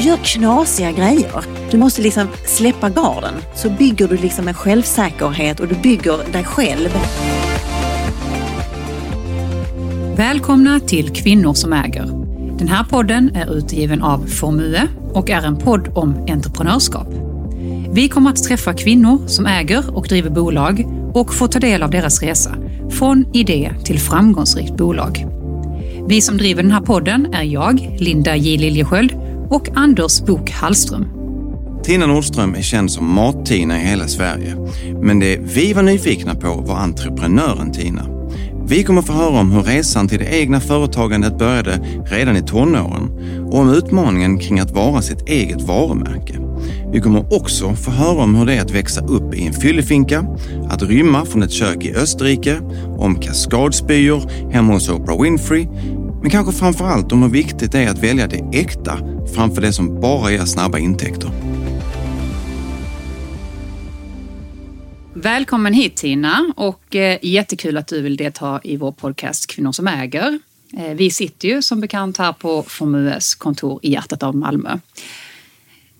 Gör knasiga grejer. Du måste liksom släppa garden. Så bygger du liksom en självsäkerhet och du bygger dig själv. Välkomna till Kvinnor som äger. Den här podden är utgiven av Formue och är en podd om entreprenörskap. Vi kommer att träffa kvinnor som äger och driver bolag och få ta del av deras resa från idé till framgångsrikt bolag. Vi som driver den här podden är jag, Linda J Liljesköld och Anders Bok Hallström. Tina Nordström är känd som Mat-Tina i hela Sverige. Men det vi var nyfikna på var entreprenören Tina. Vi kommer få höra om hur resan till det egna företagandet började redan i tonåren och om utmaningen kring att vara sitt eget varumärke. Vi kommer också få höra om hur det är att växa upp i en fyllefinka, att rymma från ett kök i Österrike, om kaskadspyor hemma hos Oprah Winfrey, men kanske framför allt om hur viktigt det är att välja det äkta framför det som bara ger snabba intäkter. Välkommen hit Tina och eh, jättekul att du vill delta i vår podcast Kvinnor som äger. Eh, vi sitter ju som bekant här på Formues kontor i hjärtat av Malmö.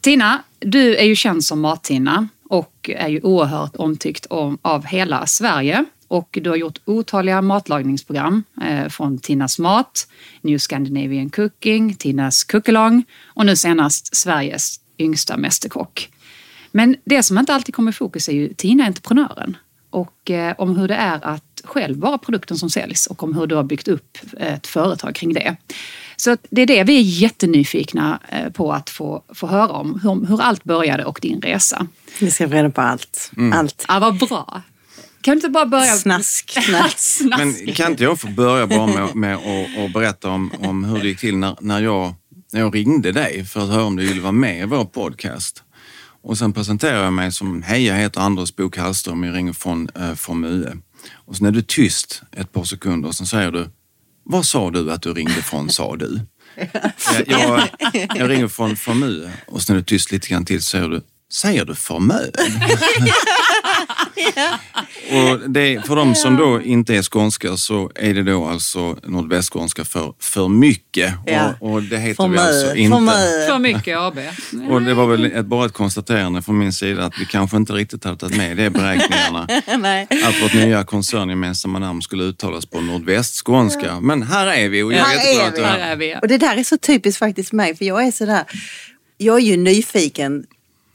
Tina, du är ju känd som Mat-Tina och är ju oerhört omtyckt av hela Sverige. Och du har gjort otaliga matlagningsprogram eh, från Tinas mat, New Scandinavian Cooking, Tinas Cookalong och nu senast Sveriges yngsta mästerkock. Men det som inte alltid kommer i fokus är ju Tina entreprenören och eh, om hur det är att själv vara produkten som säljs och om hur du har byggt upp ett företag kring det. Så det är det vi är jättenyfikna eh, på att få, få höra om, hur, hur allt började och din resa. Vi ska få reda på allt. Mm. allt. Ja, vad bra. Kan du inte bara börja? Snask. Snask. Men kan inte jag få börja bara med, med att och berätta om, om hur det gick till när, när, jag, när jag ringde dig för att höra om du ville vara med i vår podcast. Och sen presenterar jag mig som, hej jag heter Anders Bok Hallström, jag ringer från eh, Formue. Och sen är du tyst ett par sekunder och sen säger du, vad sa du att du ringde från sa du? jag, jag, jag ringer från Formue och sen är du tyst lite grann till så säger du, säger du Formue? och det, för de som då inte är skånska så är det då alltså nordvästskånska för för mycket. Ja. Och, och, det heter vi alltså inte. För, för mycket AB. Och det var väl ett, bara ett konstaterande från min sida att vi kanske inte riktigt hade tagit med det i beräkningarna. Nej. Att vårt nya koncerngemensamma namn skulle uttalas på nordvästskånska. Men här är vi och jag är jätteglad att du Här är vi. Och det där är så typiskt faktiskt mig för jag är sådär, jag är ju nyfiken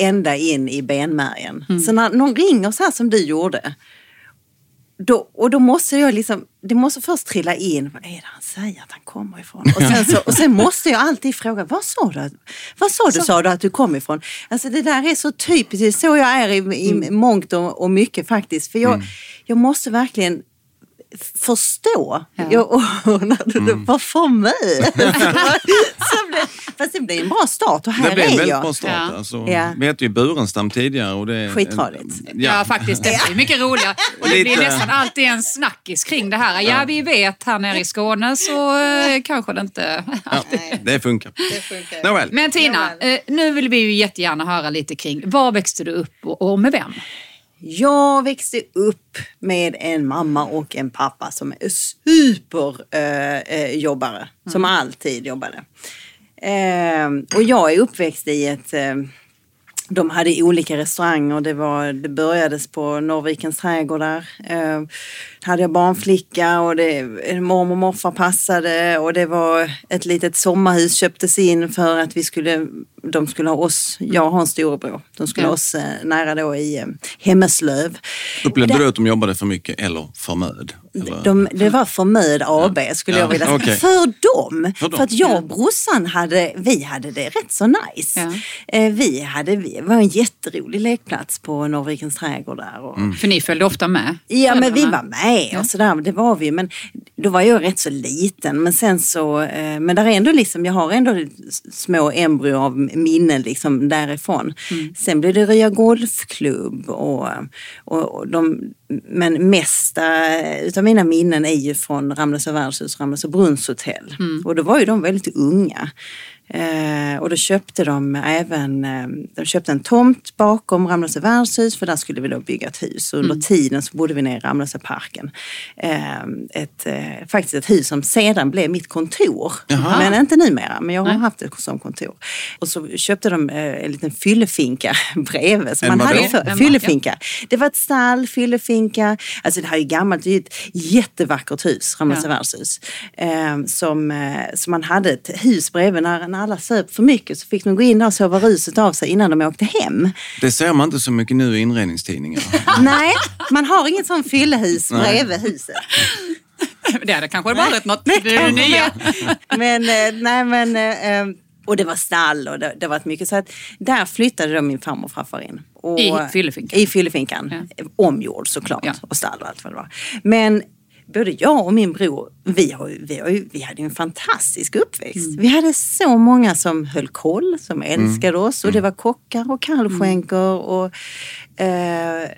ända in i benmärgen. Mm. Så när någon ringer så här som du gjorde, då, och då måste jag liksom, det måste först trilla in, vad är det han säger att han kommer ifrån? Och sen, så, och sen måste jag alltid fråga, vad sa du, vad sa du, så. sa du att du kom ifrån? Alltså det där är så typiskt, det är så jag är i, i mm. mångt och, och mycket faktiskt. För jag, mm. jag måste verkligen förstå. Ja. Jag ordnade mm. det på formö. Fast det blev en bra start och här det blev en väldigt jag. bra start. Ja. Alltså, ja. Vi hette ju Burenstam tidigare. Och det, Skitradigt. Ja. ja faktiskt, det är mycket roligare. Och det blir nästan alltid en snackis kring det här. Ja, vi vet här nere i Skåne så eh, kanske det inte det funkar. Det funkar. Nåväl. Men Tina, eh, nu vill vi ju jättegärna höra lite kring var växte du upp och med vem? Jag växte upp med en mamma och en pappa som är superjobbare. Eh, mm. Som alltid jobbade. Eh, och jag är uppväxt i ett eh, de hade olika restauranger. Det, var, det börjades på Norrvikens trädgårdar. Hade jag barnflicka och det, mormor och morfar passade och det var ett litet sommarhus köptes in för att vi skulle, de skulle ha oss, jag har en storebror, de skulle ha oss eh, nära då i eh, Hemmeslöv. Upplevde du att de jobbade för mycket eller för möd? De, det var Förmöd AB skulle ja. jag vilja säga. Okay. För dem! För, dem. för att jag och brorsan hade, vi hade det rätt så nice. Ja. Eh, vi hade, det var en jätterolig lekplats på Norrvikens trädgård där. Och... Mm. För ni följde ofta med? Ja men vi var med ja. och sådär, det var vi. Men då var jag rätt så liten. Men sen så, eh, men där är ändå liksom, jag har ändå små embryo av minnen liksom därifrån. Mm. Sen blev det Rya Golfklubb och, och, och de men mesta utav mina minnen är ju från Ramlösa värdshus, Ramlösa brunnshotell. Och då var ju de väldigt unga. Eh, och då köpte de även, eh, de köpte en tomt bakom Ramlösa värdshus för där skulle vi då bygga ett hus. Och under tiden så bodde vi nere i Ramlösa parken. Eh, ett, eh, faktiskt ett hus som sedan blev mitt kontor. Jaha. Men inte numera, men jag har haft det som kontor. Och så köpte de eh, en liten fyllefinka bredvid som En man hade för, fyllefinka. Det var ett stall, fyllefinka. Alltså det här är gammalt, det är ett jättevackert hus, Ramlösa Ja. värdshus. Eh, som, som man hade ett hus bredvid när, när alla söp för mycket så fick de gå in där och sova ruset av sig innan de åkte hem. Det ser man inte så mycket nu i inredningstidningar. Nej, man har inget sånt fyllehus bredvid huset. Det hade kanske varit något det är nya. Men, eh, nej men, eh, eh, och det var stall och det, det var mycket. Så att där flyttade då min farmor och farfar in. Och, I fyllefinkan? I fyllefinkan. Omgjord såklart. Ja. Och stall och allt vad det var. Men både jag och min bror, vi, har, vi, har, vi hade en fantastisk uppväxt. Mm. Vi hade så många som höll koll, som älskade oss. Och det var kockar och kallskänker. Och, eh,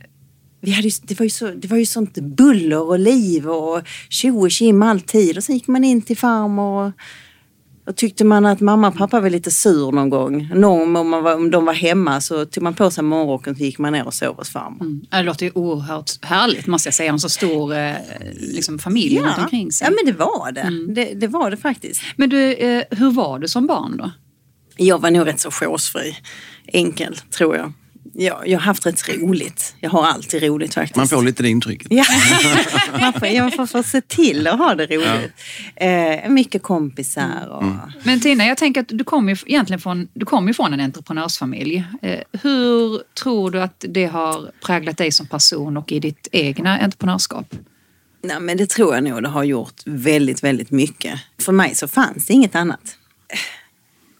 vi hade det, var ju så, det var ju sånt buller och liv och tjo och tjim alltid. Och sen gick man in till farmor och, och tyckte man att mamma och pappa var lite sur någon gång. Någon, om, man var, om de var hemma så tog man på sig morgonrocken och gick man ner och sov hos farmor. Mm. Ja, Det låter ju oerhört härligt måste jag säga. En så stor eh, liksom, familj runt omkring sig. ja, men det var det. det. Det var det faktiskt. Men du, eh, hur var du som barn då? Jag var nog rätt så chosefri. Enkel, tror jag. Jag. Jag har haft rätt roligt. Jag har alltid roligt faktiskt. Man får lite det intrycket. Ja, man får, jag får, får se till att ha det roligt. Eh, mycket kompisar och... Men Tina, jag tänker att du kommer ju egentligen från, du kommer ju från en entreprenörsfamilj. Eh, hur tror du att det har präglat dig som person och i ditt egna entreprenörskap? Nej, men det tror jag nog det har gjort väldigt, väldigt mycket. För mig så fanns det inget annat.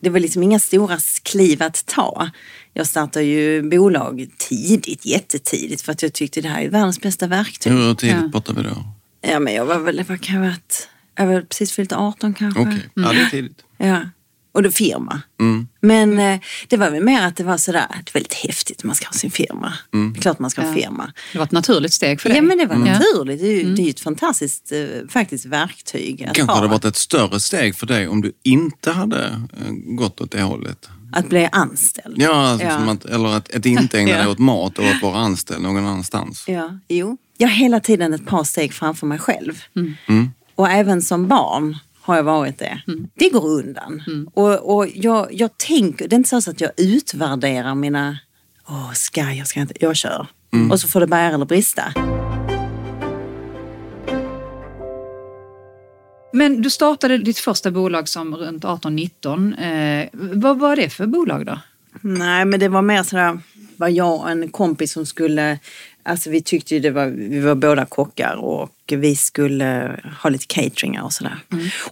Det var liksom inga stora kliv att ta. Jag startade ju bolag tidigt, jättetidigt, för att jag tyckte det här är världens bästa verktyg. Hur tidigt Ja. pratar vi då? Ja, men jag var väl, vad kan jag varit? Jag var precis fyllt 18 kanske. Okej, ja det är tidigt. Ja. Och då firma. Mm. Men eh, det var väl mer att det var sådär, det är väldigt häftigt, man ska ha sin firma. Mm. Det är klart man ska ha Ja. firma. Det var ett naturligt steg för dig. Ja men det var Ja. naturligt, det är ju, det är ett fantastiskt eh, faktiskt verktyg att Kanske ha. hade varit ett större steg för dig om du inte hade eh, gått åt det hållet. Att bli anställd. Ja, alltså, Ja. Som att, eller att, att inte ägna dig Ja. åt mat och att vara anställd någon annanstans. Ja, jo. Jag har hela tiden ett par steg framför mig själv. Mm. Och även som barn har jag varit det. Det går undan. Och, och jag, jag tänker, det är inte så att jag utvärderar mina, åh ska jag, ska jag inte, jag kör. Och så får det bära eller brista. Men du startade ditt första bolag som runt 18-19. Eh, vad var det för bolag då? Nej, men det var mer sådär, var jag och en kompis som skulle, alltså vi tyckte ju det var, vi var båda kockar och vi skulle ha lite cateringar och sådär.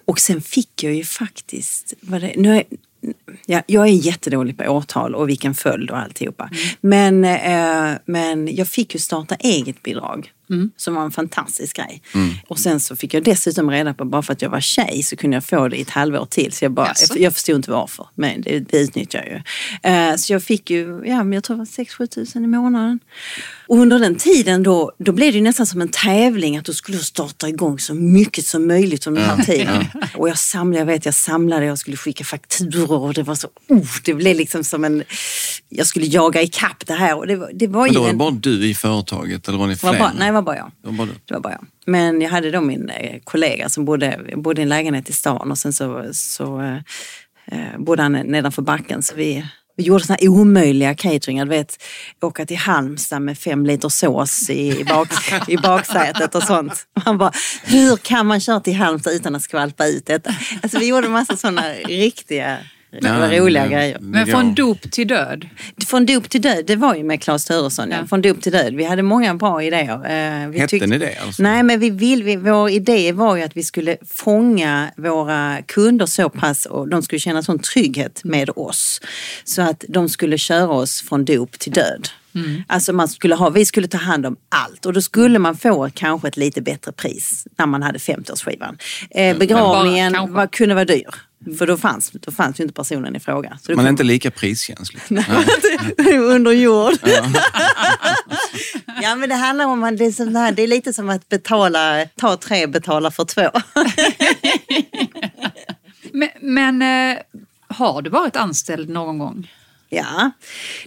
Och sen fick jag ju faktiskt, vad det, nu är, ja, jag är jättedålig på årtal och vilken följd och alltihopa. Men, eh, men jag fick ju starta eget bidrag. Som var en fantastisk grej. Och sen så fick jag dessutom reda på, bara för att jag var tjej så kunde jag få det i ett halvår till. Så jag, bara, Jaså? jag förstod inte varför, men det, det utnyttjar jag ju. Eh, så jag fick ju, ja men jag tror det var 6-7 tusen i månaden. Och under den tiden då, då blev det ju nästan som en tävling att du skulle starta igång så mycket som möjligt under den här tiden. Och jag samlade, jag vet jag samlade, jag skulle skicka fakturor och det var så, oh, det blev liksom som en, jag skulle jaga ikapp det här och det var, det var Men då var det en, bara du i företaget eller var ni var fler? bara, nej det var bara jag. Var bara. Det var bara jag. Men jag hade då min eh, kollega som bodde, bodde i en lägenhet i stan och sen så, så eh, eh, bodde han nedanför backen. Så vi, vi gjorde såna här omöjliga cateringar. Du vet, åka till Halmstad med fem liter sås i, bak, i baksätet och sånt. Man bara, hur kan man köra till Halmstad utan att skvalpa ut detta? Alltså vi gjorde en massa sådana riktiga, det var roliga grejer. Men från dop till död? Från dop till död, det var ju med Claes Turesson. Ja. Från dop till död. Vi hade många bra idéer. Eh, vi Hette ni det alltså? Nej, men vi vill, vi, vår idé var ju att vi skulle fånga våra kunder så pass och de skulle känna sån trygghet med oss. Så att de skulle köra oss från dop till död. Alltså man skulle ha, vi skulle ta hand om allt och då skulle man få kanske ett lite bättre pris när man hade 50-årsskivan. Eh, begravningen kanske. var, kunde vara dyr. För då fanns, då fanns ju inte personen i fråga. Man är kom- inte lika priskänslig. under jord. Ja. men det handlar om att det är, här, det är lite som att betala, ta tre, betala för två. Men, men eh, har du varit anställd någon gång? Ja,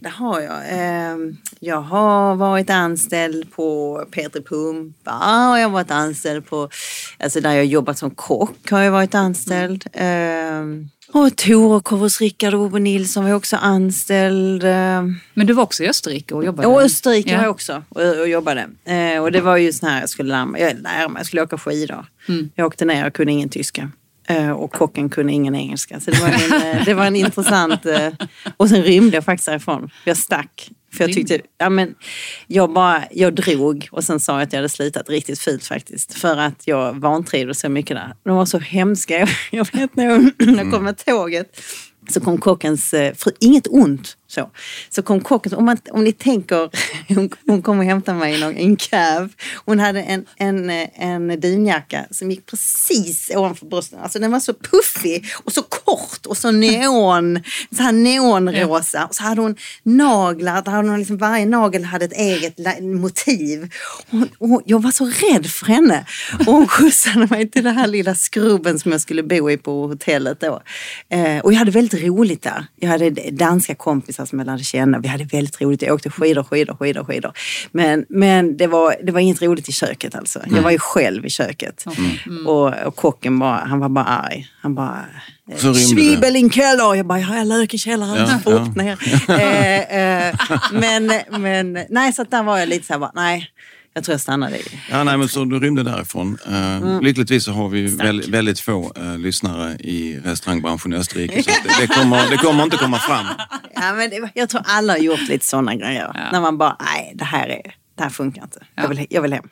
det har jag. Eh, Jag har varit anställd på Petri Pumpa och jag har varit anställd på, alltså där jag jobbat som kock har jag varit anställd. Eh, Och Torekov hos Rickard Ove Nilsson var jag också anställd. Eh, Men du var också i Österrike och jobbade? Och Österrike Ja. var jag också och, och jobbade. Och det var ju sån här, jag skulle lära mig, jag, lära mig, jag skulle åka skidor. Jag åkte ner, jag kunde ingen tyska. Eh, och kocken kunde ingen engelska. Så det var en, eh, det var en intressant... Eh, och sen rymde jag faktiskt därifrån. Jag stack. För jag tyckte, ja men, jag bara, jag drog och sen sa jag att jag hade slutat riktigt fult faktiskt. För att jag vantrivdes så mycket där. De var så hemska. Jag, jag vet när jag, när jag kom med tåget så kom kockens fru, inget ont så. Så kom kocken, om, man, om ni tänker, hon, hon kom och hämtade mig i en cab. Hon hade en, en, en dunjacka som gick precis ovanför brösten. Alltså den var så puffig och så kort och så neon, så här neonrosa. Och så hade hon naglar, där hade hon liksom, varje nagel hade ett eget motiv. Och, och jag var så rädd för henne. Och hon skjutsade mig till den här lilla skrubben som jag skulle bo i på hotellet då. Eh, och jag hade väldigt roligt där. Jag hade danska kompisar som jag lärde känna. Vi hade väldigt roligt. Jag åkte skidor, skidor, skidor, skidor. Men, men det, var, det var inget roligt i köket alltså. Jag var ju själv i köket. Och, och kocken bara, han var bara arg. Han bara... eh. Schwibel in keller. Jag bara, jag har lök i källaren. Ja, Fort ja. ner. eh, eh, men, men nej, så där var jag lite så här, bara, nej. Jag tror jag stannade i. Ja, nej, men så du rymde därifrån. Uh, Mm. Lyckligtvis så har vi väldigt, väldigt få eh, lyssnare i restaurangbranschen i Österrike. Så det, det, kommer, det kommer inte komma fram. Ja, men det, jag tror alla har gjort lite sådana grejer. När man bara, nej, det här, är, det här funkar inte. Jag, vill, jag vill hem.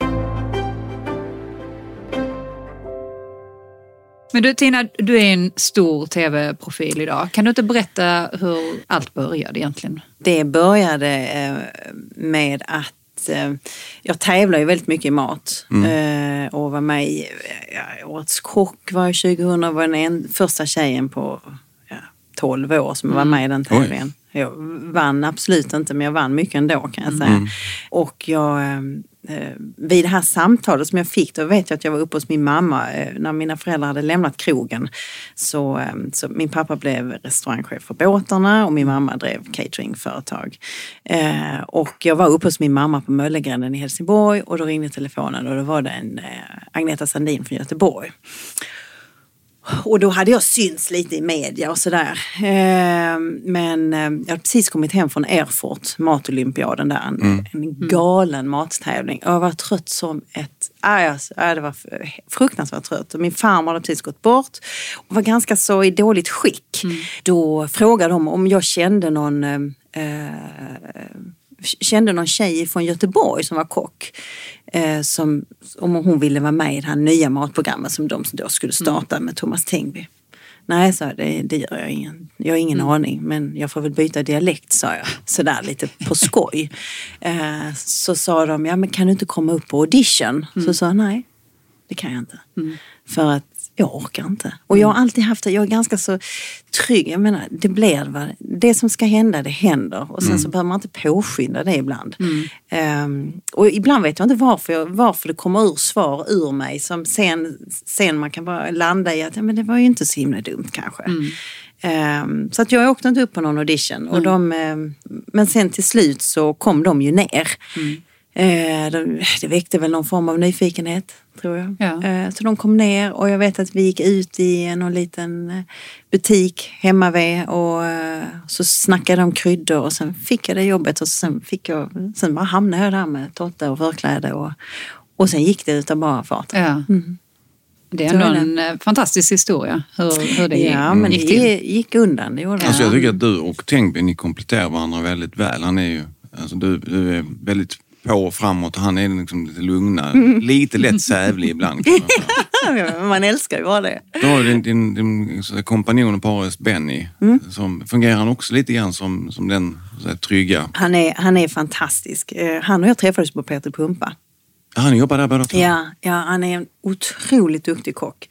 Men du Tina, du är en stor tv-profil idag. Kan du inte berätta hur allt började egentligen? Det började eh, med att eh, jag tävlar ju väldigt mycket i mat. Eh, och var med i ja, Årets kock var jag 2000 var den en, första tjejen på ja, 12 år som var med i den tävlingen. Jag vann absolut inte men jag vann mycket ändå kan jag säga. Och jag, eh, vid det här samtalet som jag fick, då vet jag att jag var uppe hos min mamma eh, när mina föräldrar hade lämnat krogen. Så, eh, så min pappa blev restaurangchef för båtarna och min mamma drev cateringföretag. Och jag var uppe hos min mamma på Möllegränden i Helsingborg och då ringde telefonen och då var det en Agneta Sandin från Göteborg. Och då hade jag synts lite i media och sådär. Eh, men eh, jag hade precis kommit hem från Erfurt, matolympiaden där. En, en galen mattävling. Och jag var trött som ett... Alltså, det var fruktansvärt trött. Och min farmor hade precis gått bort och var ganska så i dåligt skick. Då frågade de om jag kände någon eh, eh, kände någon tjej från Göteborg som var kock. Eh, som, om hon ville vara med i det här nya matprogrammet som de då skulle starta med Thomas Tengby. Nej, sa jag, det, det gör jag ingen. Jag har ingen aning, men jag får väl byta dialekt, sa jag. Sådär lite på skoj. Eh, så sa de, ja men kan du inte komma upp på audition? Så sa jag, nej, det kan jag inte. För att jag orkar inte. Och jag har alltid haft det, jag är ganska så trygg. Jag menar, det blir vad, det som ska hända, det händer. Och sen så behöver man inte påskynda det ibland. Ehm, och ibland vet jag inte varför, jag, varför det kommer ur svar ur mig som sen, sen man kan bara landa i att ja, men det var ju inte så himla dumt kanske. Ehm, så att jag åkte inte upp på någon audition. Och de, ehm, men sen till slut så kom de ju ner. Eh, det, det väckte väl någon form av nyfikenhet, tror jag. Ja. Eh, så de kom ner och jag vet att vi gick ut i någon liten eh, butik hemma vid och eh, så snackade de kryddor och sen fick jag det jobbet och sen, fick jag, sen bara hamnade jag där med Totte och förkläde och, och sen gick det utav bara fart. Ja. Det är Så ändå det. en fantastisk historia hur, hur det Ja, men gick det till. gick undan, det gjorde det. Alltså jag tycker att du och Tengby, ni kompletterar varandra väldigt väl. Han är ju, alltså du, du är väldigt på och framåt han är liksom lite lugna. Lite lätt sävlig ibland. Man älskar ju bara det. Du har din, din, din kompanjon och paret Benny. Som fungerar han också lite grann som, som den så här, trygga. Han är, han är fantastisk. Eh, Han och jag träffades på Peter Pumpa. Ja, Han jobbar där båda två. Ja, ja, han är en otroligt duktig kock.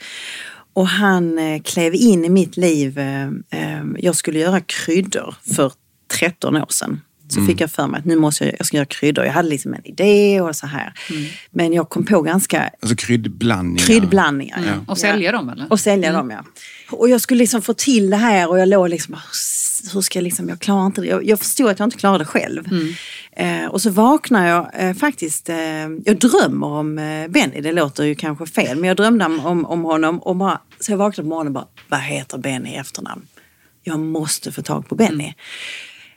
Och han eh, klev in i mitt liv. Eh, jag skulle göra kryddor för 13 år sedan. Så Mm. fick jag för mig att nu måste jag, jag ska göra kryddor. Jag hade liksom en idé och så här. Mm. Men jag kom på ganska Alltså kryddblandningar. kryddblandningar. ja. Och sälja dem eller? Och sälja dem ja. Och jag skulle liksom få till det här och jag låg liksom, hur ska jag liksom, jag klarar inte det. Jag, jag förstod att jag inte klarade det själv. Eh, och så vaknar jag eh, faktiskt, eh, jag drömmer om eh, Benny, det låter ju kanske fel, men jag drömde om, om, om honom och bara, så jag vaknade på morgonen och bara, vad heter Benny i efternamn? Jag måste få tag på Benny.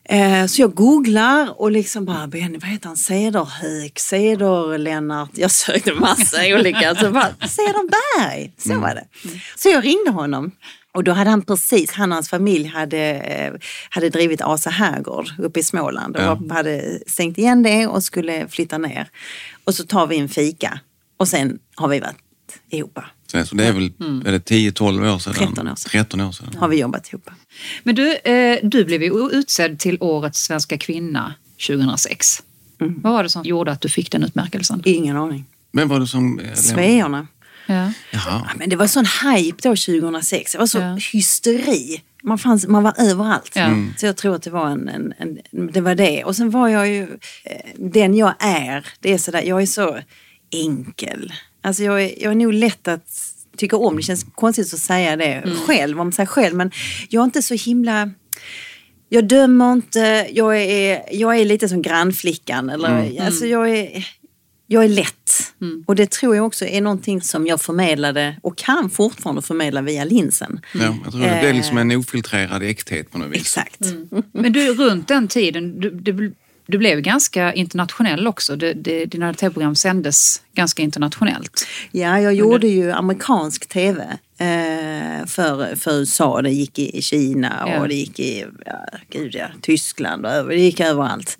Eh, Så jag googlar och liksom bara, Benny, vad heter han? Cederhök, Ceder-Lennart. Jag sökte massa olika. Så bara, Cederberg, så var det. Så jag ringde honom. Och då hade han precis, han och hans familj hade, eh, hade drivit Asa herrgård uppe i Småland och Ja. hade stängt igen det och skulle flytta ner. Och så tar vi en fika och sen har vi varit ihop. Så det är väl är det 10-12 år sedan? 13 år sedan. 13 år sedan. Har vi jobbat ihop. Men du, eh, du blev ju utsedd till Årets svenska kvinna 2006. Mm. Vad var det som gjorde att du fick den utmärkelsen? Ingen aning. Vem var det som... eh, Sveorna. Ja. Ja, men det var sån hype då 2006. Det var så Ja. hysteri. Man, fanns, man var överallt. Ja. Mm. Så jag tror att det var en, en, en, det var det. Och sen var jag ju eh, den jag är. Det är sådär, jag är så enkel. Alltså jag är, jag är nog lätt att tycka om. Det känns konstigt att säga det Mm. själv om sig själv. Men jag är inte så himla... Jag dömer inte. Jag är, jag är lite som grannflickan. Eller, Alltså jag är, jag är lätt. Och det tror jag också är någonting som jag förmedlade och kan fortfarande förmedla via linsen. Ja, jag tror det blir liksom en ofiltrerad äkthet på något vis. Exakt. Men du, runt den tiden, du, du, du blev ganska internationell också. Det, det, dina tv-program sändes ganska internationellt. Ja, jag gjorde ju amerikansk tv eh, för, för USA. Det gick i Kina och Ja. det gick i ja, gud ja, Tyskland och över, det gick överallt.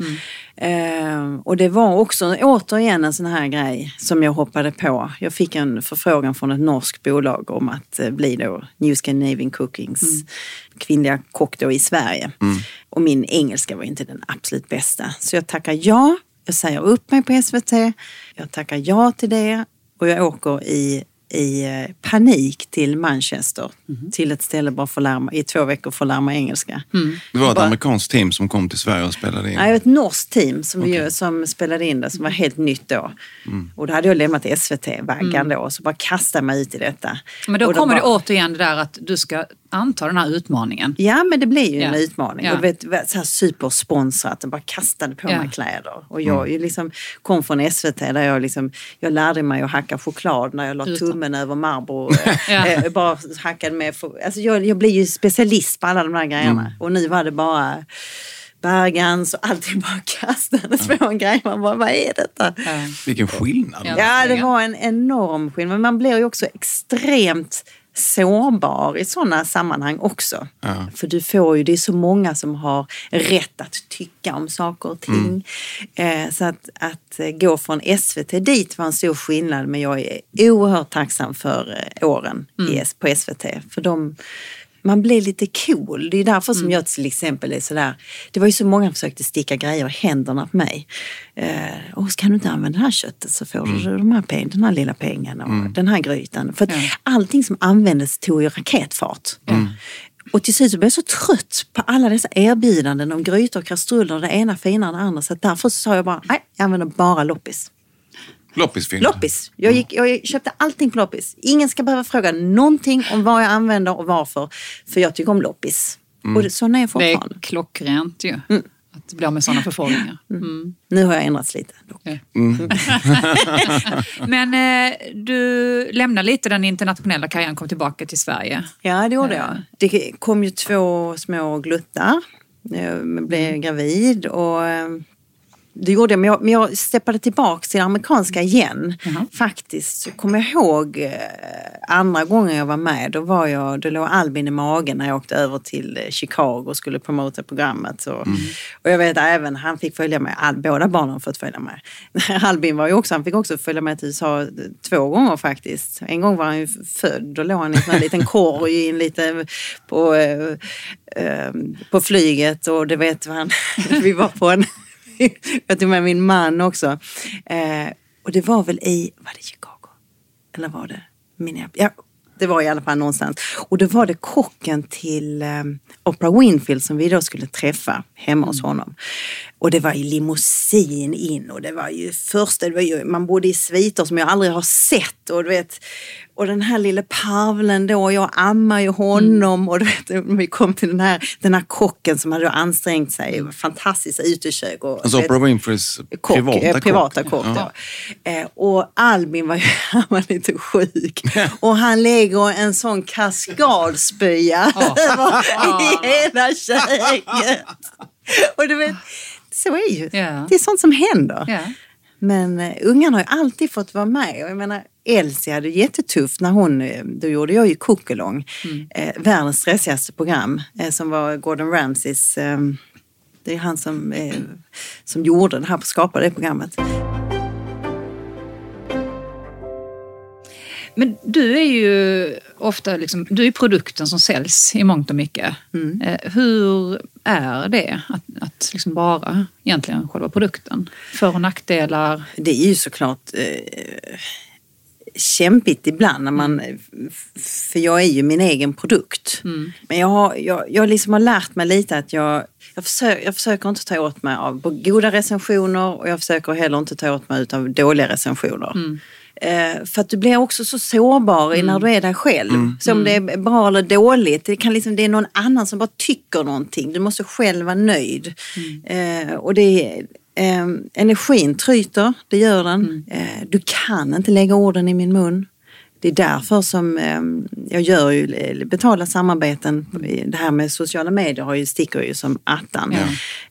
Eh, och det var också återigen en sån här grej som jag hoppade på. Jag fick en förfrågan från ett norskt bolag om att eh, bli då New Scandinavian Cookings kvinnliga kock då i Sverige. Och min engelska var inte den absolut bästa. Så jag tackar ja. Jag säger upp mig på SVT. Jag tackar ja till det och jag åker i, i eh, panik till Manchester. Till ett ställe bara för att lära mig, i två veckor för att lära mig engelska. Det var ett Bara- amerikanskt team som kom till Sverige och spelade in. Nej, ett norskt team som, vi, som spelade in det som var helt nytt då. Och då hade jag lämnat SVT-vaggan då och så bara kastade mig ut i detta. Men då Och kommer bara- det återigen det där att du ska anta den här utmaningen. Ja, men det blir ju en Ja. utmaning. Ja. Och du vet, så här supersponsrat och bara kastade på Ja. mig kläder. Och jag ju liksom kom från SVT där jag, liksom, jag lärde mig att hacka choklad när jag la Utan. tummen över Marlboro. eh, Ja. eh, bara hackade med. Alltså jag, jag blir ju specialist på alla de där grejerna. Mm. Och nu var det bara Bergans och allting bara kastades på en grej. Man bara, vad är detta? Ja. Vilken skillnad. Ja. Ja, det var en enorm skillnad. Men man blir ju också extremt sårbar i sådana sammanhang också. Ja. För du får ju, det är så många som har rätt att tycka om saker och ting. Eh, så att, att eh, gå från SVT dit var en stor skillnad men jag är oerhört tacksam för eh, åren S- på SVT. För de, man blir lite cool. Det är därför som jag till exempel är sådär. Det var ju så många som försökte sticka grejer i händerna på mig. Eh, och kan du inte använda det här köttet så får du de här peng, den här lilla pengen och den här grytan. För att Ja. allting som användes tog ju raketfart. Och till slut så blev jag så trött på alla dessa erbjudanden om grytor och kastruller, det ena finare än det andra. Så därför så sa jag bara, nej, jag använder bara loppis. Loppisfilm. Loppis. Jag, gick, jag köpte allting på loppis. Ingen ska behöva fråga någonting om vad jag använder och varför. För jag tycker om loppis. Och det, sån är jag Det fortfarande. är klockrent ju. Att bli av med sådana förfrågningar. Mm. Nu har jag ändrats lite. dock. Ja. Men eh, du lämnar lite den internationella karriären kom tillbaka till Sverige. Ja, det gjorde jag. Det kom ju två små gluttar. Jag blev gravid och eh, det gjorde jag. Men jag, men jag steppade tillbaka till det amerikanska igen. Jaha. Faktiskt så kommer jag ihåg eh, andra gången jag var med. Då, var jag, då låg Albin i magen när jag åkte över till eh, Chicago och skulle promota programmet. Och, och jag vet även, han fick följa med. All, båda barnen fått följa med. Albin var ju också, han fick också följa med till USA två gånger faktiskt. En gång var han ju född. Då låg han i en liten korg i en liten, på, eh, eh, på flyget och det vet man. Vi var på en jag tog med min man också. Eh, och det var väl i, var det Chicago? Eller var det Minneapolis? Ja, det var i alla fall någonstans. Och då var det kocken till eh, Oprah Winfield som vi då skulle träffa hemma hos honom. Och det var ju limousin in och det var ju första, det var ju, man bodde i sviter som jag aldrig har sett och du vet, och den här lille parvlen då, jag ammar ju honom mm. och du vet, vi kom till den här, den här kocken som hade ansträngt sig, fantastiskt utekök. Och, alltså Oprah Winfreys kock, privata, eh, privata kock. kock ja. Eh, och Albin var ju han var lite sjuk och han lägger en sån kaskadspya oh. i hela köket. Och du vet, så är ju. Yeah. Det är sånt som händer. Yeah. Men uh, ungarna har ju alltid fått vara med. Och jag menar, Elsie hade jättetufft när hon, eh, då gjorde jag ju Cookalong, mm. eh, världens stressigaste program eh, som var Gordon Ramsays, eh, det är han som, eh, som gjorde det här, skapade det programmet. Men du är ju ofta liksom, du är produkten som säljs i mångt och mycket. Mm. Eh, hur är det att, att liksom vara egentligen själva produkten? För och nackdelar? Det är ju såklart eh, kämpigt ibland när man, för jag är ju min egen produkt. Mm. Men jag har, jag, jag liksom har lärt mig lite att jag, jag, försöker, jag försöker inte ta åt mig av goda recensioner och jag försöker heller inte ta åt mig av dåliga recensioner. Mm. Eh, för att du blir också så sårbar mm. när du är där själv. Mm. Så om det är bra eller dåligt, det, kan liksom, det är någon annan som bara tycker någonting. Du måste själv vara nöjd. Mm. Eh, och det eh, energin tryter, det gör den. Mm. Eh, du kan inte lägga orden i min mun. Det är därför som eh, jag gör ju betalda samarbeten. Det här med sociala medier har ju, sticker ju som attan.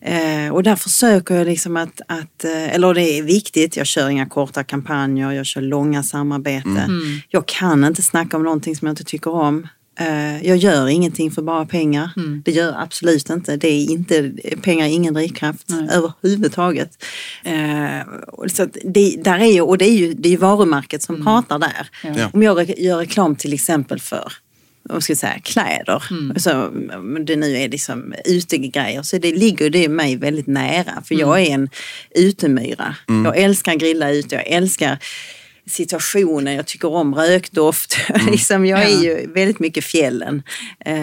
Ja. Eh, och där försöker jag liksom att, att, eh, eller det är viktigt, jag kör inga korta kampanjer, jag kör långa samarbeten. Mm. Jag kan inte snacka om någonting som jag inte tycker om. Eh, jag gör ingenting för bara pengar. Mm. Det gör jag absolut inte. Det är inte pengar är ingen drivkraft Nej. överhuvudtaget. Eh, så det, där är ju, och det är ju det är varumärket som mm. pratar där. Ja. Om jag gör reklam till exempel för vad ska säga, kläder. Mm. Så, det nu är liksom utegrejer så det ligger det mig väldigt nära för mm. jag är en utemyra. Mm. Jag älskar grilla ute, jag älskar situationen. Jag tycker om rökdoft. Mm. liksom, jag är ju väldigt mycket fjällen. Eh,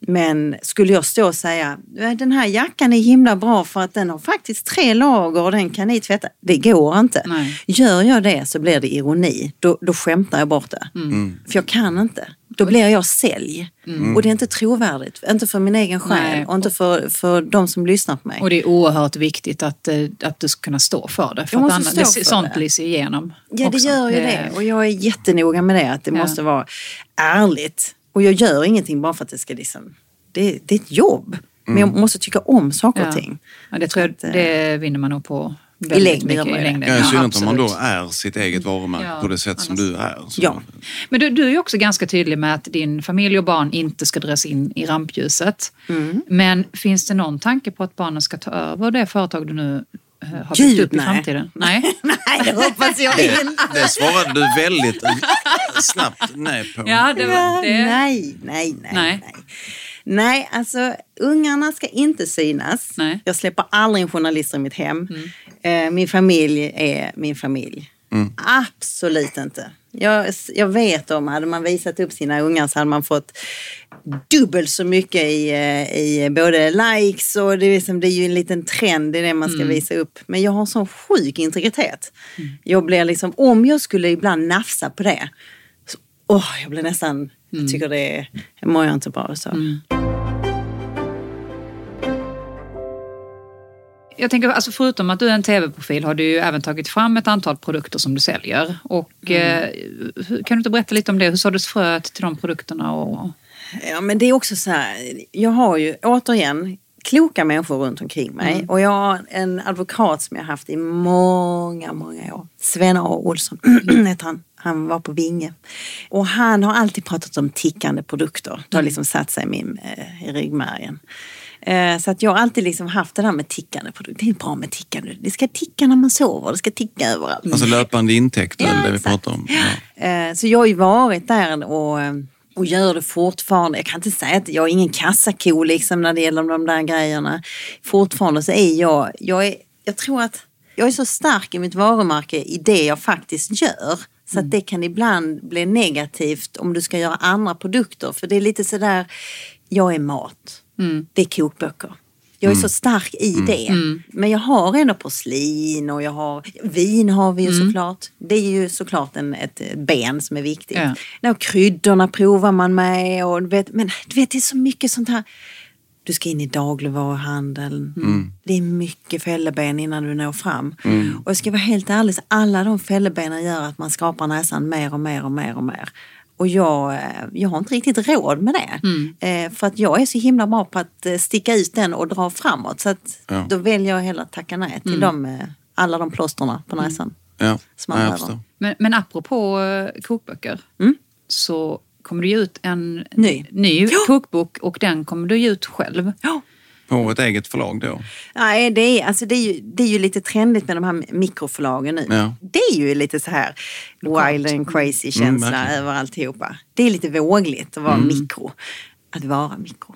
men skulle jag stå och säga den här jackan är himla bra för att den har faktiskt tre lager och den kan ni tvätta. Det går inte. Nej. Gör jag det så blir det ironi. Då, då skämtar jag bort det. Mm. För jag kan inte då blir jag sälj. Mm. Och det är inte trovärdigt. Inte för min egen själ och inte för, för de som lyssnar på mig. Och det är oerhört viktigt att, eh, att du ska kunna stå för det. För jag måste att stå det, sånt lyser igenom. Ja, också. det gör ju det. Och jag är jättenoga med det. Att det ja. måste vara ärligt. Och jag gör ingenting bara för att det ska liksom... Det, det är ett jobb. Mm. Men jag mm. måste tycka om saker och ting. Ja, det tror jag, det vinner man nog på i längden. Mycket, i längden. Ja, I synnerhet om man då är sitt eget varumärke ja, på det sätt som du är. Så. Ja. Men du, du är också ganska tydlig med att din familj och barn inte ska dras in i rampljuset. Mm. Men finns det någon tanke på att barnen ska ta över det företag du nu eh, har Gud, byggt upp nej. i framtiden? Nej, nej det hoppas jag inte. Det svarade du väldigt snabbt nej på. Ja, det var, det... Nej, nej, nej, nej. Nej, alltså ungarna ska inte synas. Nej. Jag släpper aldrig in journalister i mitt hem. Mm. Eh, min familj är min familj. Mm. Absolut inte. Jag, jag vet om, hade man visat upp sina ungar så hade man fått dubbelt så mycket i, eh, i både likes och det är, liksom, det är ju en liten trend i det man ska mm. visa upp. Men jag har sån sjuk integritet. Mm. Jag blir liksom, om jag skulle ibland nafsa på det, så, oh, jag blir nästan, mm. jag tycker det är, jag mår jag inte bra så. Jag tänker, alltså förutom att du är en tv-profil har du ju även tagit fram ett antal produkter som du säljer. Och, mm. eh, kan du inte berätta lite om det? Hur såddes fröet till de produkterna? Och... Ja, men det är också så här, jag har ju återigen kloka människor runt omkring mig. Mm. Och jag har en advokat som jag haft i många, många år. Sven A. Olsson heter han. Han var på Vinge. Och han har alltid pratat om tickande produkter. Det har mm. liksom satt sig i, min, eh, i ryggmärgen. Eh, så att jag har alltid liksom haft det där med tickande produkter. Det är bra med tickande. Det ska ticka när man sover, det ska ticka överallt. Alltså löpande intäkter, ja, det vi pratar om. Ja. Eh, så jag har ju varit där och och gör det fortfarande. Jag kan inte säga att jag är ingen kassako liksom när det gäller de där grejerna. Fortfarande så är jag, jag, är, jag tror att jag är så stark i mitt varumärke i det jag faktiskt gör. Så att det kan ibland bli negativt om du ska göra andra produkter. För det är lite sådär, jag är mat. Det är kokböcker. Jag är så stark i det. Men jag har ändå porslin och jag har vin har vi ju såklart. Det är ju såklart en, ett ben som är viktigt. Ja. Ja. kryddorna provar man med och du vet, men du vet det är så mycket sånt här. Du ska in i dagligvaruhandeln. Det är mycket fälleben innan du når fram. Och jag ska vara helt ärlig, alla de fällebenen gör att man skapar näsan mer och mer och mer och mer. Och jag, eh, jag har inte riktigt råd med det. Eh, för att jag är så himla bra på att eh, sticka ut den och dra framåt. Så att Ja. då väljer jag hellre att tacka nej till de, eh, alla de plåsterna på näsan. Ja, Som man ja, jag behöver. förstår. Men, men apropå kokböcker så kommer du ge ut en Ny. ny kokbok och den kommer du ge ut själv. Ja. På ett eget förlag då? Nej, det är, alltså det, är ju, det är ju lite trendigt med de här mikroförlagen nu. Ja. Det är ju lite så här wild and crazy känsla Mm, verkligen. över alltihopa. Det är lite vågligt att vara mikro. Att vara mikro.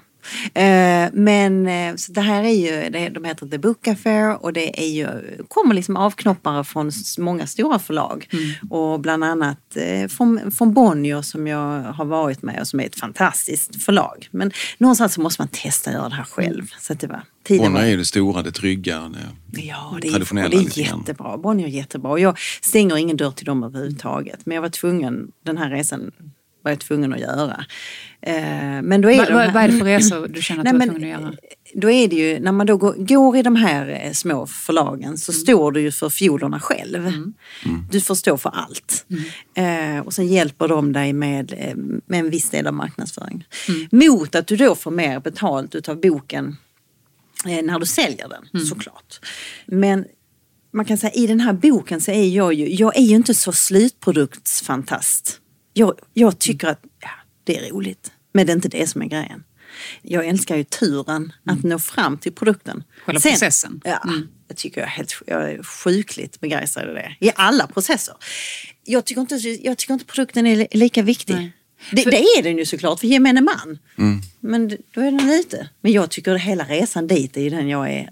Eh, men eh, så det här är ju, det, de heter The Book Affair och det är ju, kommer liksom avknoppare från många stora förlag. Och bland annat eh, från, från Bonnier som jag har varit med och som är ett fantastiskt förlag. Men någonstans så måste man testa att göra det här själv. Så att det var, tiden Bonnier är ju det stora, det trygga. Det. Ja, det är, traditionella det är jättebra. Bonnier är jättebra. Och Jag stänger ingen dörr till dem överhuvudtaget. Men jag var tvungen, den här resan var jag tvungen att göra. Eh, men då är Vad de vad- är det för resor du känner att Nej, du var tvungen att göra? Då är det ju, när man då går, går i de här eh, små förlagen så står du ju för fiolerna själv. Du får stå för allt. Eh, och sen hjälper de dig med, eh, med en viss del av marknadsföringen. Mot att du då får mer betalt utav boken eh, när du säljer den såklart. Men man kan säga i den här boken så är jag ju, jag är ju inte så slutproduktsfantast. Jag, jag tycker att ja, det är roligt, men det är inte det som är grejen. Jag älskar ju turen att nå fram till produkten. Själva processen. Ja, jag tycker jag är, helt, jag är sjukligt begeistrad i det. I alla processer. Jag tycker inte, jag tycker inte produkten är li- lika viktig. Nej. Det, För- det är den ju såklart för gemene man. Men d- då är den lite. Men jag tycker att hela resan dit är den jag är.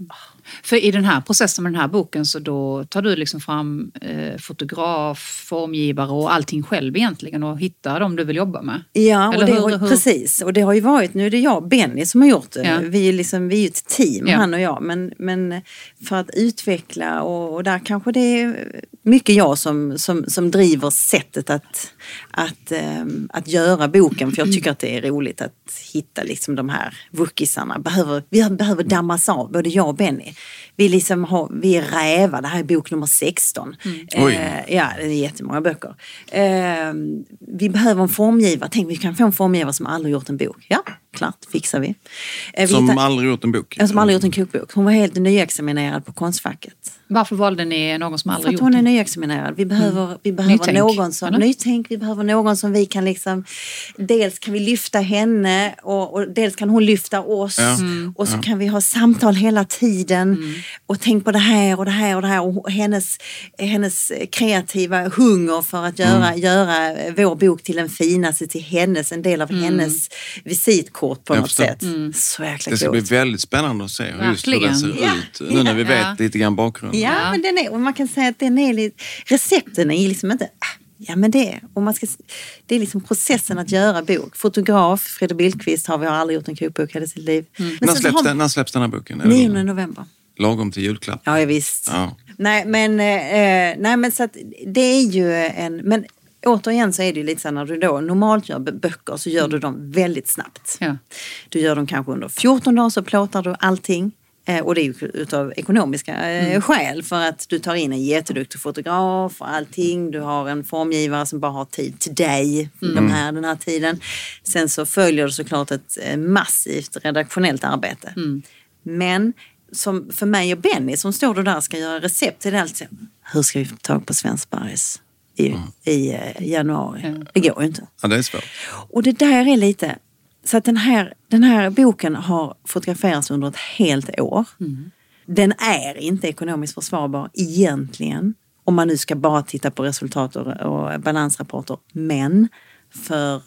För i den här processen med den här boken så då tar du liksom fram eh, fotograf, formgivare och allting själv egentligen och hittar dem du vill jobba med. Ja, och Eller det hur- har, hur- precis. Och det har ju varit, nu är det jag och Benny som har gjort det. Ja. Vi, är liksom, vi är ju ett team, Ja. han och jag. Men, men för att utveckla och, och där kanske det är mycket jag som, som, som driver sättet att, att, ehm, att göra boken. För jag tycker att det är roligt att hitta liksom de här wookiesarna. Behöver, vi behöver dammas av, både jag och Benny. Vi, liksom har, vi är räva, det här är bok nummer 16. Oj. Eh, ja, det är jättemånga böcker. Eh, vi behöver en formgivare. Tänk, vi kan få en formgivare som aldrig gjort en bok. Ja, klart, fixar vi. Eh, vi Som hittar- aldrig gjort en bok? Ja, som aldrig gjort en kokbok. Hon var helt nyexaminerad på Konstfacket. Varför valde ni någon som För aldrig att gjort hon är nyexaminerad. Vi behöver, vi behöver Nytänk, någon som, eller? nytänk, vi behöver någon som vi kan liksom, dels kan vi lyfta henne och, och dels kan hon lyfta oss. Ja. Och så kan vi ha samtal hela tiden. Och tänk på det här och det här och det här. Och hennes, hennes kreativa hunger för att göra, göra vår bok till den finaste, till hennes, en del av hennes visitkort på Jag något förstår. sätt. Så jäkla Det ska bli coolt. väldigt spännande att se hur just hur den ser Ja. ut. Nu när vi vet Ja. lite grann bakgrunden. Ja, Ja. men den är, och man kan säga att den är lite, recepten är liksom inte, ah, ja men det, och man ska, det är liksom processen att göra bok. Fotograf, Fredrik Billqvist har vi har aldrig gjort en kokbok i hela sitt liv. Men När, släpps har- den, när släpps den här boken? Är det 9 november. Lagom till julklapp? Ja, ja visst. Ja. Nej, men, eh, nej, men så att det är ju en, men återigen så är det ju lite så när du då normalt gör böcker så gör du dem väldigt snabbt. Ja. Du gör dem kanske under 14 dagar så plåtar du allting. Eh, och det är ju utav ekonomiska eh, skäl för att du tar in en jätteduktig fotograf och allting. Du har en formgivare som bara har tid till dig de här, den här tiden. Sen så följer du såklart ett eh, massivt redaktionellt arbete. Men som för mig och Benny som står där och ska göra recept till det alltså, hur ska vi få tag på Svensbergs i, i eh, januari? Det går ju inte. Ja, det är svårt. Och det där är lite, så att den här, den här boken har fotograferats under ett helt år. Den är inte ekonomiskt försvarbar egentligen. Om man nu ska bara titta på resultat och, och balansrapporter. Men för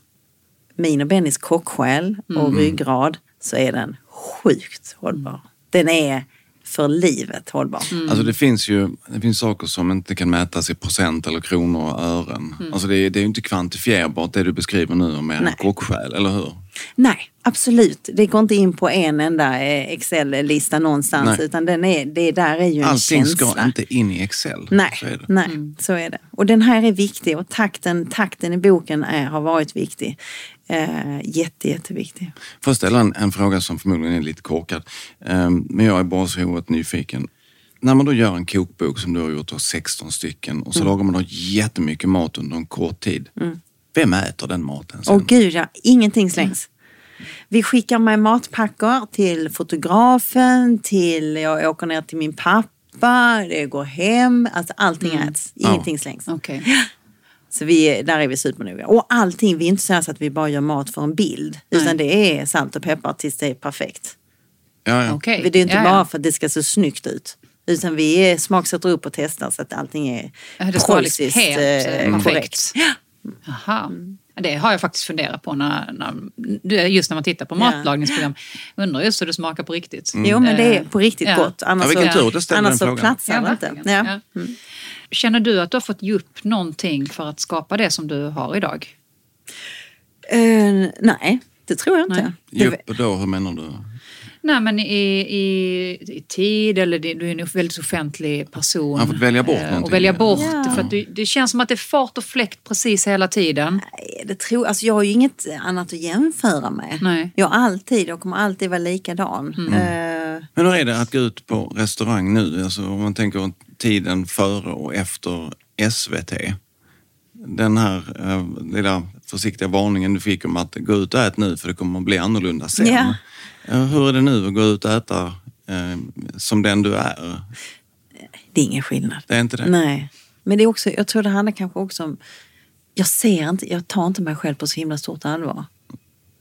min och Bennys kocksjäl och ryggrad så är den sjukt hållbar. Den är för livet hållbar. Alltså det finns ju det finns saker som inte kan mätas i procent eller kronor och ören. Alltså det, är- det är ju inte kvantifierbart det du beskriver nu om er Nej. kocksjäl, eller hur? Nej, absolut. Det går inte in på en enda eh, Excel-lista någonstans Nej. utan den är, det där är ju en Allting känsla. ska inte in i Excel. Nej, Så är det. nej så är det. Och den här är viktig och takten, takten i boken är, har varit viktig. Eh, jätte, jätteviktig. Får jag ställa en, en fråga som förmodligen är lite korkad. Ehm, men jag är bara så oerhört nyfiken. När man då gör en kokbok som du har gjort, då, 16 stycken, och så Mm. lagar man då jättemycket mat under en kort tid. Vem äter den maten sen? Åh gud ja, ingenting slängs. Vi skickar med matpackar till fotografen, till, jag åker ner till min pappa, det går hem, alltså allting äts, ingenting slängs. Okej. Så vi, där är vi supernoga. Och allting, vi är inte så, här så att vi bara gör mat för en bild, utan det är salt och peppar tills det är perfekt. Ja, ja. Okej. Det är inte Ja, bara ja. för att det ska se snyggt ut. Utan vi smaksätter upp och testar så att allting är Ja, Det ska liksom helt eh, eh, korrekt. perfekt. Jaha. Ja, Det har jag faktiskt funderat på när, när, just när man tittar på Ja. matlagningsprogram. Undrar just hur det smakar på riktigt. Jo men det är på riktigt Ja. gott. Annars Ja, så, tur ställde annars så platsar det inte. Ja. Ja. Känner du att du har fått ge upp någonting för att skapa det som du har idag? Eh, nej, det tror jag inte. Det, Jupp, då, hur menar du? Nej men i, i, i tid eller det, du är en väldigt offentlig person. Man har fått välja bort Eh, någonting. Och välja bort Ja. det. För att det, det känns som att det är fart och fläkt precis hela tiden. nej, det tror, alltså jag har ju inget annat att jämföra med. Nej. Jag har alltid, jag kommer alltid vara likadan. Mm. Eh, Men hur är det att gå ut på restaurang nu? Alltså om man tänker tiden före och efter SVT. Den här eh, lilla försiktiga varningen du fick om att gå ut och ät nu för det kommer att bli annorlunda sen. Ja. Eh, Hur är det nu att gå ut och äta eh, som den du är? det är ingen skillnad. Det är inte det? Nej. Men det är också, jag tror det handlar kanske också om, jag ser inte, jag tar inte mig själv på så himla stort allvar.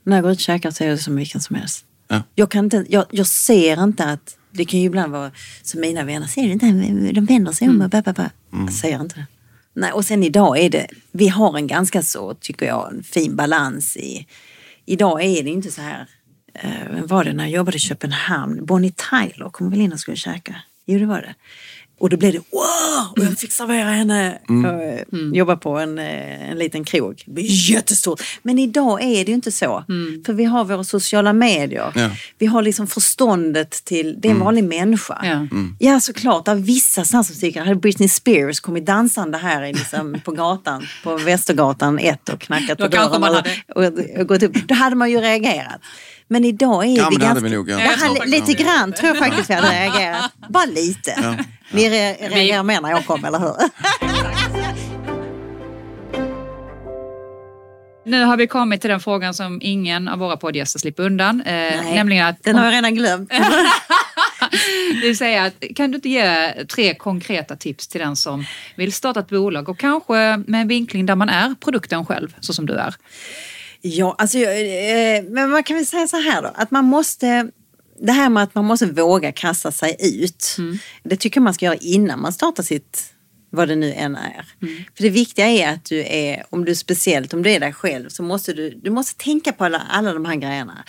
När jag går ut och käkar så är det som vilken som helst. Ja. Jag, kan inte, jag, jag ser inte att, det kan ju ibland vara som mina vänner, ser du inte, de vänder sig om och ba, ba, ba. Jag ser inte det. Nej, och sen idag är det, vi har en ganska så, tycker jag, en fin balans i, idag är det inte så här, eh, var det när jag jobbade i Köpenhamn, Bonnie Tyler kom väl in och skulle käka. Jo det var det. Och då blev det wow! Och jag fick servera henne. Jag eh, jobbar på en, eh, en liten krog. Det blir jättestort. Men idag är det ju inte så. För vi har våra sociala medier. Ja. Vi har liksom förståndet till, det är en vanlig människa. Ja. Ja såklart, det är vissa sådana som tycker, hade Britney Spears kommit dansande här i liksom, på gatan, på Västergatan 1 och knackat Då på dörren och, och, och gått upp, då hade man ju reagerat. Men idag är Ja, vi ganska... vi nog, ja. Ja, faktiskt lite grann tror jag faktiskt vi hade reagerat. Bara lite. Ni re- reagerar mer när jag kom, eller hur? Nu har vi kommit till den frågan som ingen av våra poddgäster slipper undan. Eh, Nej, nämligen att, Den har jag redan glömt. det vill säga att, kan du inte ge tre konkreta tips till den som vill starta ett bolag och kanske med en vinkling där man är produkten själv, så som du är? Ja, alltså, eh, men man kan väl säga så här då, att man måste det här med att man måste våga kasta sig ut. Det tycker jag man ska göra innan man startar sitt, vad det nu än är. För det viktiga är att du är, om du speciellt om du är dig själv, så måste du, du måste tänka på alla, alla de här grejerna.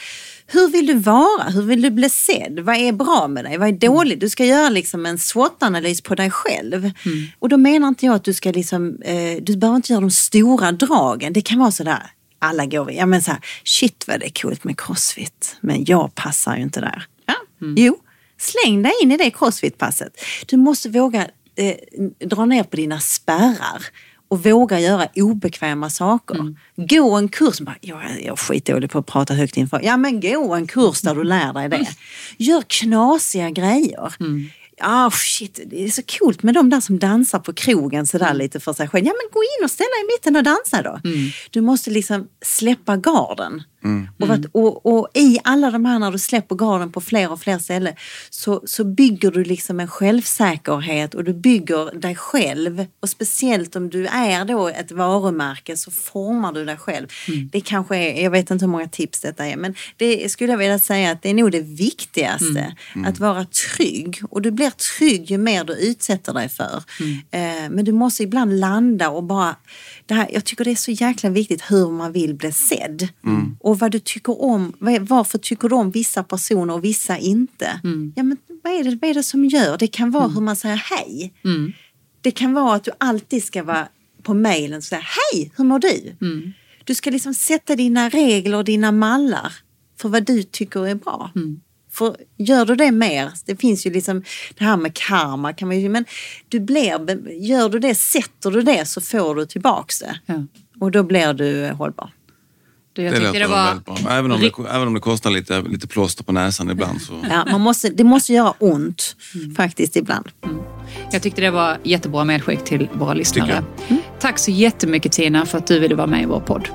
Hur vill du vara? Hur vill du bli sedd? Vad är bra med dig? Vad är dåligt? Du ska göra liksom en SWOT-analys på dig själv. Och då menar inte jag att du ska liksom, eh, du behöver inte göra de stora dragen. Det kan vara sådär, alla går, ja men så här, shit vad det är coolt med crossfit, men jag passar ju inte där. Ja? Jo, släng dig in i det crossfit-passet. Du måste våga eh, dra ner på dina spärrar och våga göra obekväma saker. Gå en kurs, bara, jag, jag är skitdålig på att prata högt inför. Ja men gå en kurs där du lär dig det. Gör knasiga grejer. Ah shit, det är så coolt med de där som dansar på krogen sådär lite för sig själv. Ja men gå in och ställa i mitten och dansa då. Du måste liksom släppa garden. Och, att, och, och i alla de här när du släpper garden på fler och fler ställen så, så bygger du liksom en självsäkerhet och du bygger dig själv. Och speciellt om du är då ett varumärke så formar du dig själv. Det kanske är, jag vet inte hur många tips detta är, men det skulle jag vilja säga att det är nog det viktigaste. Att vara trygg. Och du blir trygg ju mer du utsätter dig för. Eh, men du måste ibland landa och bara, det här, jag tycker det är så jäkla viktigt hur man vill bli sedd. Och vad du tycker om, varför tycker du om vissa personer och vissa inte? Ja, men vad är, det, vad är det som gör? Det kan vara hur man säger hej. Mm. Det kan vara att du alltid ska vara på mejlen och säga hej, hur mår du? Mm. Du ska liksom sätta dina regler och dina mallar för vad du tycker är bra. Mm. För gör du det mer, det finns ju liksom det här med karma, kan man ju, men du blir, gör du det, sätter du det så får du tillbaks det. Ja. Och då blir du hållbar. Jag Det tyckte det var... Även om, det, även om det kostar lite, lite plåster på näsan ibland. Så. Ja, man måste, det måste göra ont Mm. faktiskt ibland. Jag tyckte det var jättebra medskick till våra lyssnare. Tycker Tack så jättemycket Tina för att du ville vara med i vår podd.